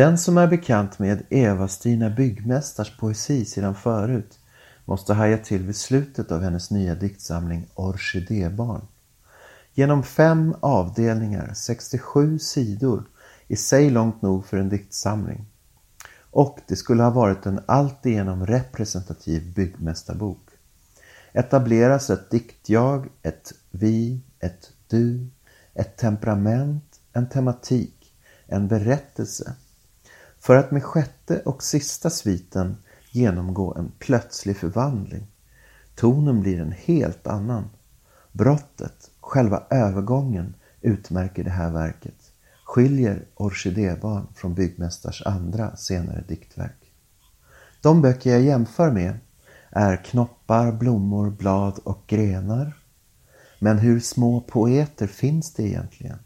Den som är bekant med Eva-Stina Byggmästars poesi sedan förut måste haja till vid slutet av hennes nya diktsamling Orkidébarn. Genom fem avdelningar, 67 sidor, i sig långt nog för en diktsamling. Och det skulle ha varit en alltigenom representativ byggmästarbok. Etableras ett diktjag, ett vi, ett du, ett temperament, en tematik, en berättelse. För att med sjätte och sista sviten genomgå en plötslig förvandling. Tonen blir en helt annan. Brottet, själva övergången, utmärker det här verket. Skiljer Orkidébarn från Byggmästars andra senare diktverk. De böcker jag jämför med är Knoppar, blommor, blad och grenar. Men hur små poeter finns det egentligen?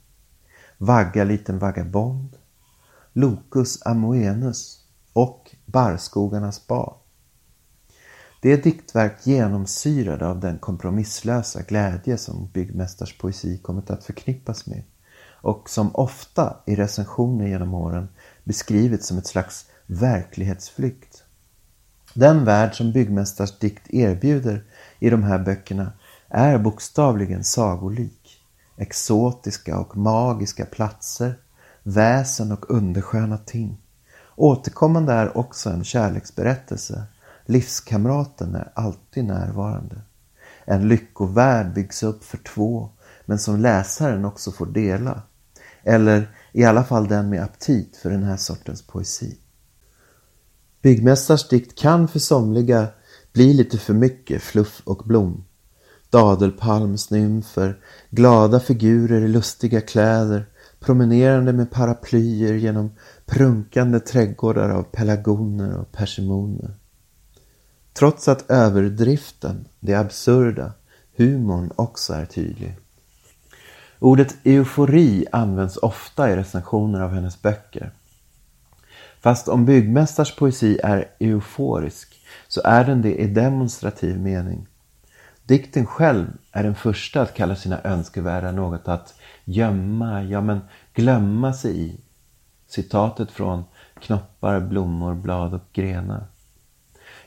Vagga liten vagabond, Locus Amoenus och Barrskogarnas bad. Det är diktverk genomsyrade av den kompromisslösa glädje som byggmästars poesi kommit att förknippas med och som ofta i recensioner genom åren beskrivits som ett slags verklighetsflykt. Den värld som byggmästars dikt erbjuder i de här böckerna är bokstavligen sagolik. Exotiska och magiska platser, väsen och undersköna ting. Återkommande är också en kärleksberättelse. Livskamraten är alltid närvarande. En lyckovärld byggs upp för två, men som läsaren också får dela. Eller i alla fall den med aptit för den här sortens poesi. Byggmästars dikt kan för somliga bli lite för mycket fluff och blom. Dadelpalmsnymfer, glada figurer i lustiga kläder, promenerande med paraplyer genom prunkande trädgårdar av pelargoner och persimoner. Trots att överdriften, det absurda, humorn också är tydlig. Ordet eufori används ofta i recensioner av hennes böcker. Fast om byggmästars poesi är euforisk så är den det i demonstrativ mening. Dikten själv är den första att kalla sina önskevärda något att gömma, ja men glömma sig i. Citatet från Knoppar, blommor, blad och grenar.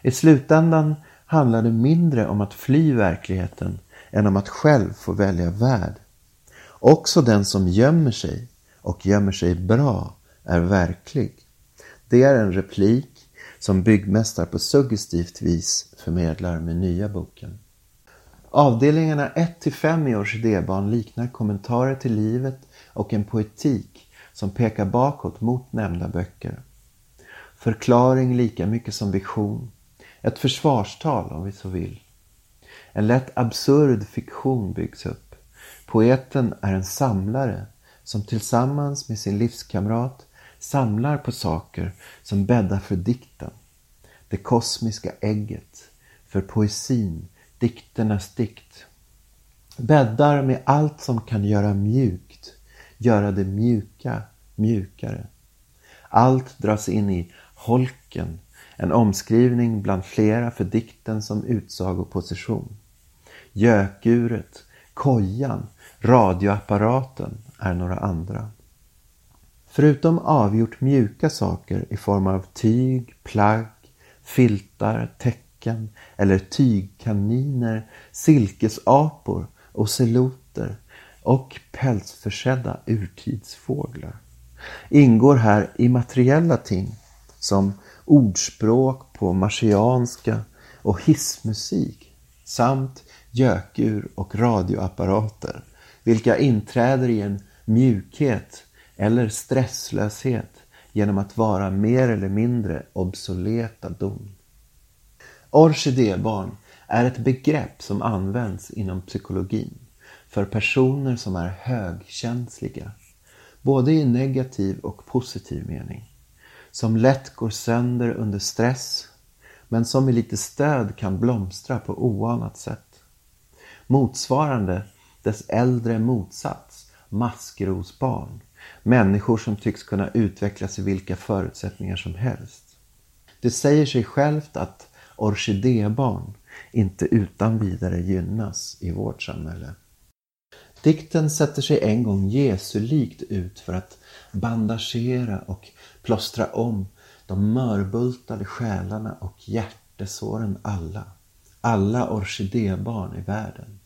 I slutändan handlar det mindre om att fly verkligheten än om att själv få välja värld. Också den som gömmer sig och gömmer sig bra är verklig. Det är en replik som byggmästare på suggestivt vis förmedlar med nya boken. Avdelningarna 1-5 i Orkidébarn liknar kommentarer till livet och en poetik som pekar bakåt mot nämnda böcker. Förklaring lika mycket som vision. Ett försvarstal om vi så vill. En lätt absurd fiktion byggs upp. Poeten är en samlare som tillsammans med sin livskamrat samlar på saker som bäddar för dikten. Det kosmiska ägget, för poesin, dikternas dikt. Bäddar med allt som kan göra mjuk göra det mjuka mjukare. Allt dras in i holken, en omskrivning bland flera för dikten som utsagoposition. Gökuret, kojan, radioapparaten är några andra. Förutom avgjort mjuka saker i form av tyg, plagg, filtar, täcken eller tygkaniner, silkesapor, oceloter och pälsförsedda urtidsfåglar ingår här immateriella ting som ordspråk på marsianska och hissmusik samt gökur och radioapparater vilka inträder i en mjukhet eller stresslöshet genom att vara mer eller mindre obsoleta dom. Orkidébarn är ett begrepp som används inom psykologin för personer som är högkänsliga, både i negativ och positiv mening, som lätt går sönder under stress men som med lite stöd kan blomstra på oanat sätt. Motsvarande dess äldre motsats, maskrosbarn, Människor som tycks kunna utvecklas i vilka förutsättningar som helst. Det säger sig självt att orkidébarn inte utan vidare gynnas i vårt samhälle. Dikten sätter sig en gång Jesulikt ut för att bandagera och plåstra om de mörbultade själarna och hjärtesåren alla, alla orkidébarn i världen.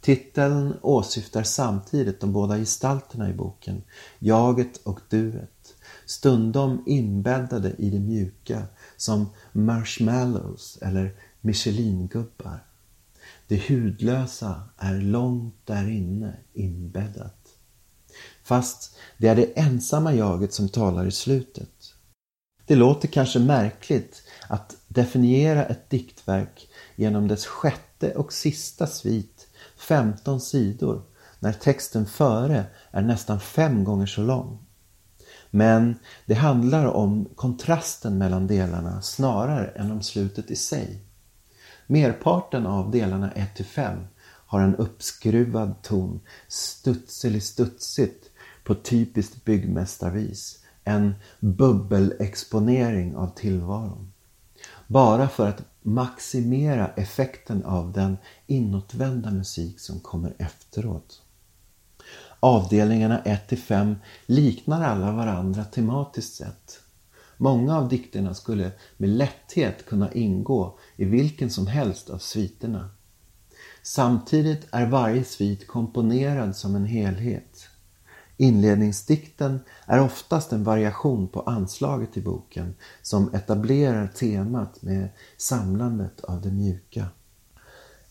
Titeln åsyftar samtidigt de båda gestalterna i boken, jaget och duet, stundom inbäddade i det mjuka som marshmallows eller Michelingubbar. Det hudlösa är långt där inne inbäddat. Fast det är det ensamma jaget som talar i slutet. Det låter kanske märkligt att definiera ett diktverk genom dess sjätte och sista svit, 15 sidor, när texten före är nästan fem gånger så lång. Men det handlar om kontrasten mellan delarna snarare än om slutet i sig. Merparten av delarna 1-5 har en uppskruvad ton, studselig-studsigt på typiskt byggmästarvis. En bubbelexponering av tillvaron. Bara för att maximera effekten av den inåtvända musik som kommer efteråt. Avdelningarna 1-5 liknar alla varandra tematiskt sett. Många av dikterna skulle med lätthet kunna ingå i vilken som helst av sviterna. Samtidigt är varje svit komponerad som en helhet. Inledningsdikten är oftast en variation på anslaget i boken som etablerar temat med samlandet av det mjuka.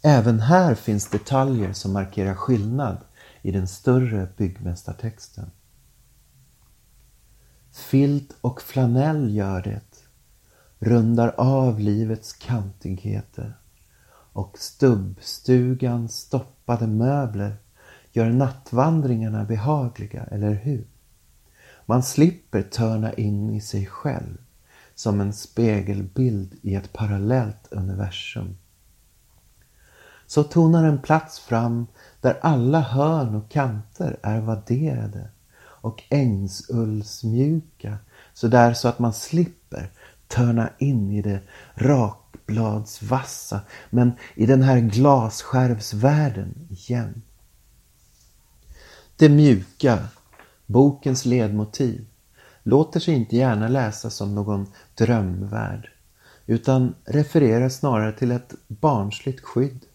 Även här finns detaljer som markerar skillnad i den större byggmästartexten. Filt och flanell gör det, rundar av livets kantigheter och stubbstugans stoppade möbler gör nattvandringarna behagliga, eller hur? Man slipper törna in i sig själv som en spegelbild i ett parallellt universum. Så tonar en plats fram där alla hörn och kanter är vadderade och ängsullsmjuka sådär så att man slipper törna in i det rakbladsvassa men i den här glasskärvsvärlden igen. Det mjuka, bokens ledmotiv, låter sig inte gärna läsas som någon drömvärld utan refererar snarare till ett barnsligt skydd,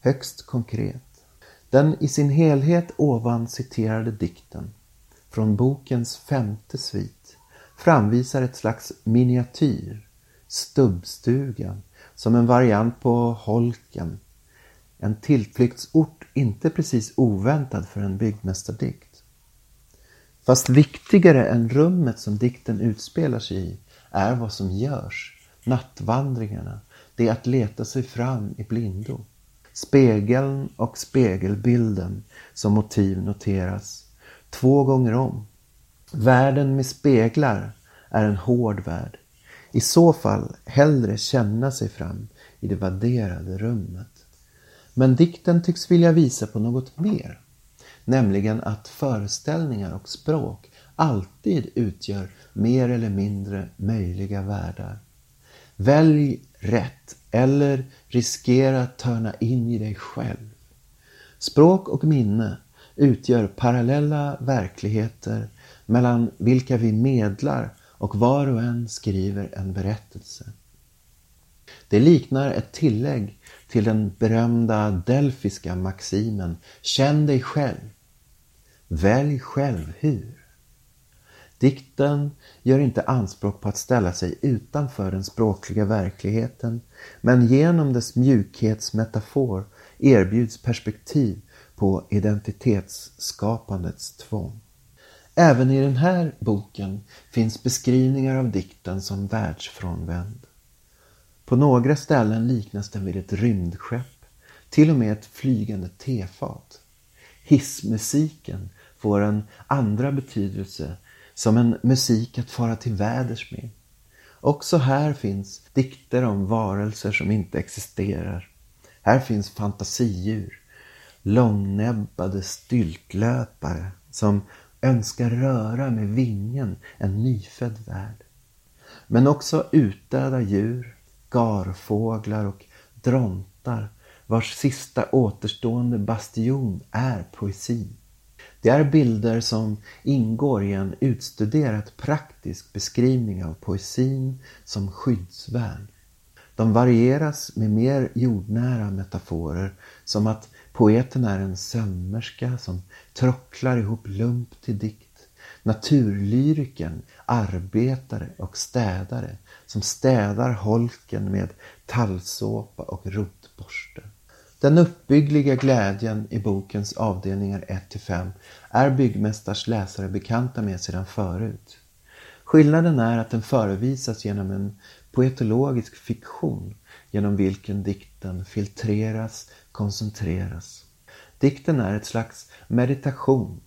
högst konkret. Den i sin helhet ovan citerade dikten från bokens femte svit framvisar ett slags miniatyr, stubbstugan, som en variant på holken. En tillflyktsort inte precis oväntad för en byggmästardikt. Fast viktigare än rummet som dikten utspelar sig i är vad som görs, nattvandringarna, det är att leta sig fram i blindo. Spegeln och spegelbilden som motiv noteras två gånger om. Världen med speglar är en hård värld. I så fall hellre känna sig fram i det vadderade rummet. Men dikten tycks vilja visa på något mer. Nämligen att föreställningar och språk alltid utgör mer eller mindre möjliga världar. Välj rätt eller riskera att törna in i dig själv. Språk och minne utgör parallella verkligheter mellan vilka vi medlar och var och en skriver en berättelse. Det liknar ett tillägg till den berömda delfiska maximen Känn dig själv. Välj själv hur. Dikten gör inte anspråk på att ställa sig utanför den språkliga verkligheten men genom dess mjukhetsmetafor erbjuds perspektiv på identitetsskapandets tvång. Även i den här boken finns beskrivningar av dikten som världsfrånvänd. På några ställen liknas den vid ett rymdskepp, till och med ett flygande tefat. Hissmusiken får en andra betydelse som en musik att fara till väders med. Också här finns dikter om varelser som inte existerar. Här finns fantasidjur, långnäbbade styltlöpare som önskar röra med vingen en nyfödd värld. Men också utdöda djur, garfåglar och drontar vars sista återstående bastion är poesi. Det är bilder som ingår i en utstuderat praktisk beskrivning av poesin som skyddsvärn. De varieras med mer jordnära metaforer som att poeten är en sömmerska som trocklar ihop lump till dikt. Naturlyriken, arbetare och städare som städar holken med tallsåpa och rotborste. Den uppbyggliga glädjen i bokens avdelningar 1-5 är byggmästars läsare bekanta med sedan förut. Skillnaden är att den förevisas genom en poetologisk fiktion genom vilken dikten filtreras, koncentreras. Dikten är ett slags meditation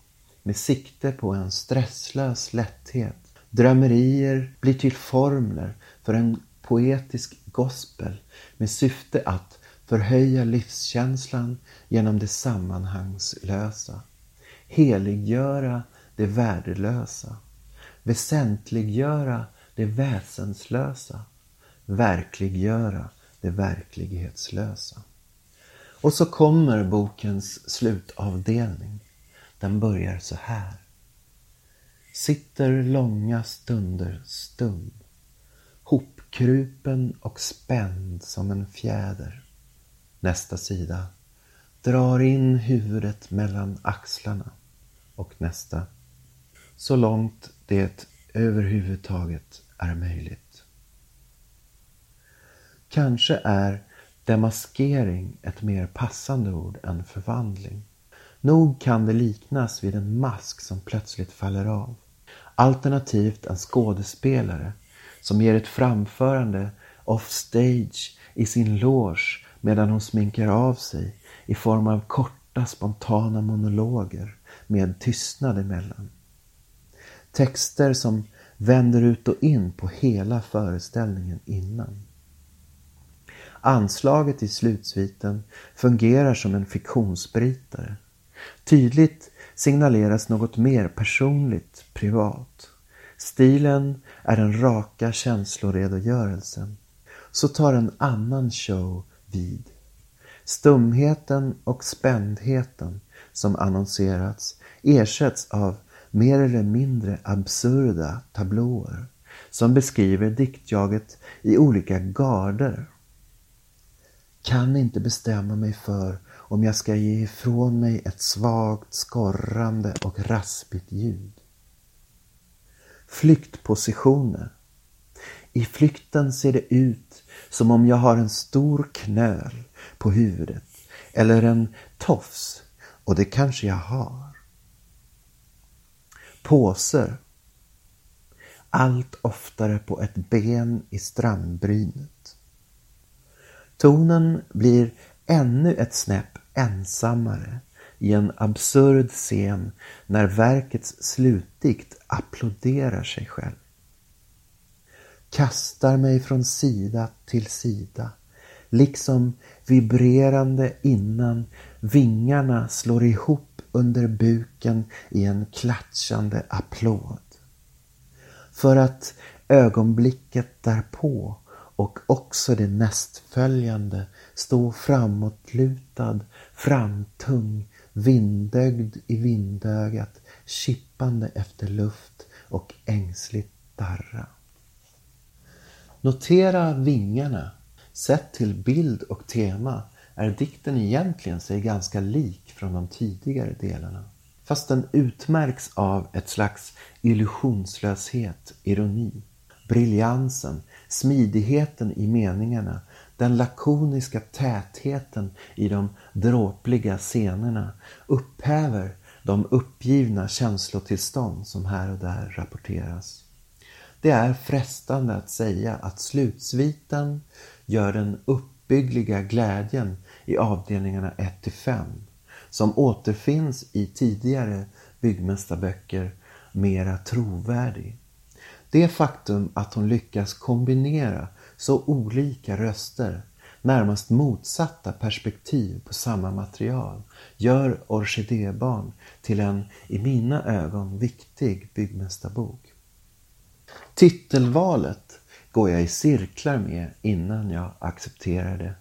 med sikte på en stresslös lätthet. Drömmerier blir till formler för en poetisk gospel med syfte att förhöja livskänslan genom det sammanhangslösa, heliggöra det värdelösa, väsentliggöra det väsenslösa, verkliggöra det verklighetslösa. Och så kommer bokens slutavdelning. Den börjar så här. Sitter långa stunder stum, hopkrupen och spänd som en fjäder. Nästa sida. Drar in huvudet mellan axlarna. Och nästa. Så långt det överhuvudtaget är möjligt. Kanske är demaskering ett mer passande ord än förvandling. Nog kan det liknas vid en mask som plötsligt faller av. Alternativt en skådespelare som ger ett framförande offstage i sin loge medan hon sminkar av sig i form av korta spontana monologer med tystnad emellan. Texter som vänder ut och in på hela föreställningen innan. Anslaget i slutsviten fungerar som en fiktionsbrytare. Tydligt signaleras något mer personligt, privat. Stilen är den raka känsloredogörelsen. Så tar en annan show vid. Stumheten och spändheten som annonserats ersätts av mer eller mindre absurda tablåer som beskriver diktjaget i olika garder. Kan inte bestämma mig för om jag ska ge ifrån mig ett svagt skorrande och raspigt ljud. Flyktpositioner. I flykten ser det ut som om jag har en stor knöl på huvudet eller en tofs och det kanske jag har. Påser. Allt oftare på ett ben i strandbrynet. Tonen blir ännu ett snäpp ensammare i en absurd scen när verkets slutdikt applåderar sig själv. Kastar mig från sida till sida, liksom vibrerande innan vingarna slår ihop under buken i en klatschande applåd. För att ögonblicket därpå och också det nästföljande stå framåtlutad, framtung, vindögd i vindögat, kippande efter luft och ängsligt darra. Notera vingarna. Sett till bild och tema är dikten egentligen sig ganska lik från de tidigare delarna. Fast den utmärks av ett slags illusionslöshet, ironi, briljansen, smidigheten i meningarna, den lakoniska tätheten i de dråpliga scenerna upphäver de uppgivna känslotillstånd som här och där rapporteras. Det är frestande att säga att slutsviten gör den uppbyggliga glädjen i avdelningarna 1-5 som återfinns i tidigare byggmästarböcker mera trovärdig. Det faktum att hon lyckas kombinera så olika röster, närmast motsatta perspektiv på samma material, gör Orkidébarn till en, i mina ögon, viktig byggmästarbok. Titelvalet går jag i cirklar med innan jag accepterar det.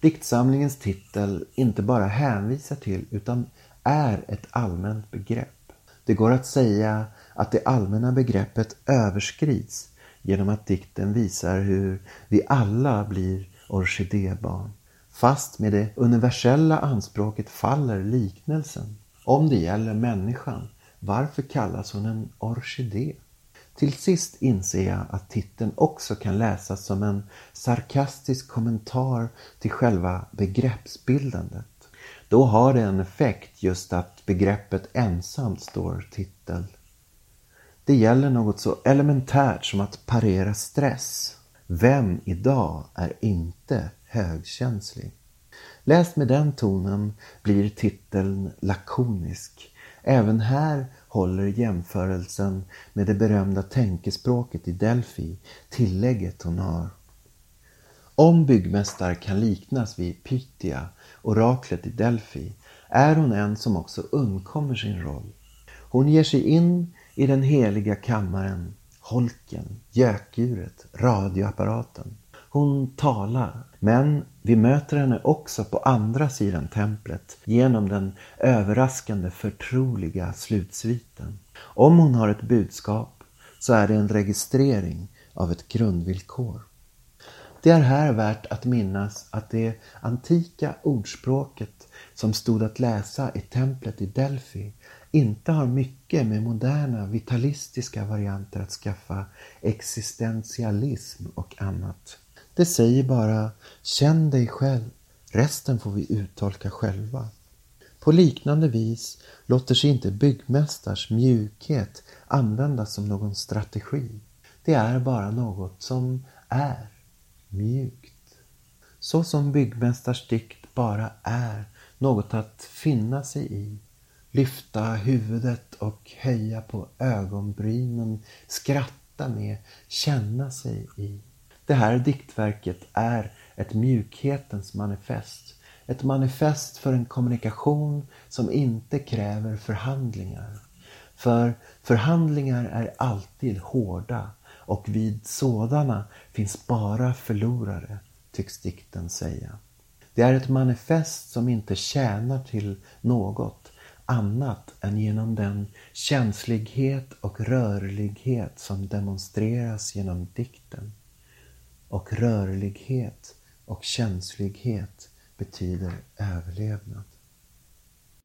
Diktsamlingens titel inte bara hänvisar till utan är ett allmänt begrepp. Det går att säga att det allmänna begreppet överskrids genom att dikten visar hur vi alla blir orkidébarn. Fast med det universella anspråket faller liknelsen. Om det gäller människan, varför kallas hon en orkidé? Till sist inser jag att titeln också kan läsas som en sarkastisk kommentar till själva begreppsbildandet. Då har det en effekt just att begreppet ensamt står titel. Det gäller något så elementärt som att parera stress. Vem idag är inte högkänslig? Läst med den tonen blir titeln lakonisk. Även här håller jämförelsen med det berömda tänkespråket i Delphi tillägget hon har. Om byggmästare kan liknas vid Pythia, oraklet i Delphi, är hon en som också undkommer sin roll. Hon ger sig in i den heliga kammaren, holken, gökuret, radioapparaten. Hon talar, men vi möter henne också på andra sidan templet genom den överraskande förtroliga slutsviten. Om hon har ett budskap så är det en registrering av ett grundvillkor. Det är här värt att minnas att det antika ordspråket som stod att läsa i templet i Delphi inte har mycket med moderna vitalistiska varianter att skaffa existentialism och annat. Det säger bara känn dig själv, resten får vi uttolka själva. På liknande vis låter sig inte byggmästars mjukhet användas som någon strategi. Det är bara något som är mjukt. Så som byggmästars dikt bara är något att finna sig i. Lyfta huvudet och höja på ögonbrynen, skratta med, känna sig i. Det här diktverket är ett mjukhetens manifest. Ett manifest för en kommunikation som inte kräver förhandlingar. För förhandlingar är alltid hårda och vid sådana finns bara förlorare, tycks dikten säga. Det är ett manifest som inte tjänar till något annat än genom den känslighet och rörlighet som demonstreras genom dikten. Och rörlighet och känslighet betyder överlevnad.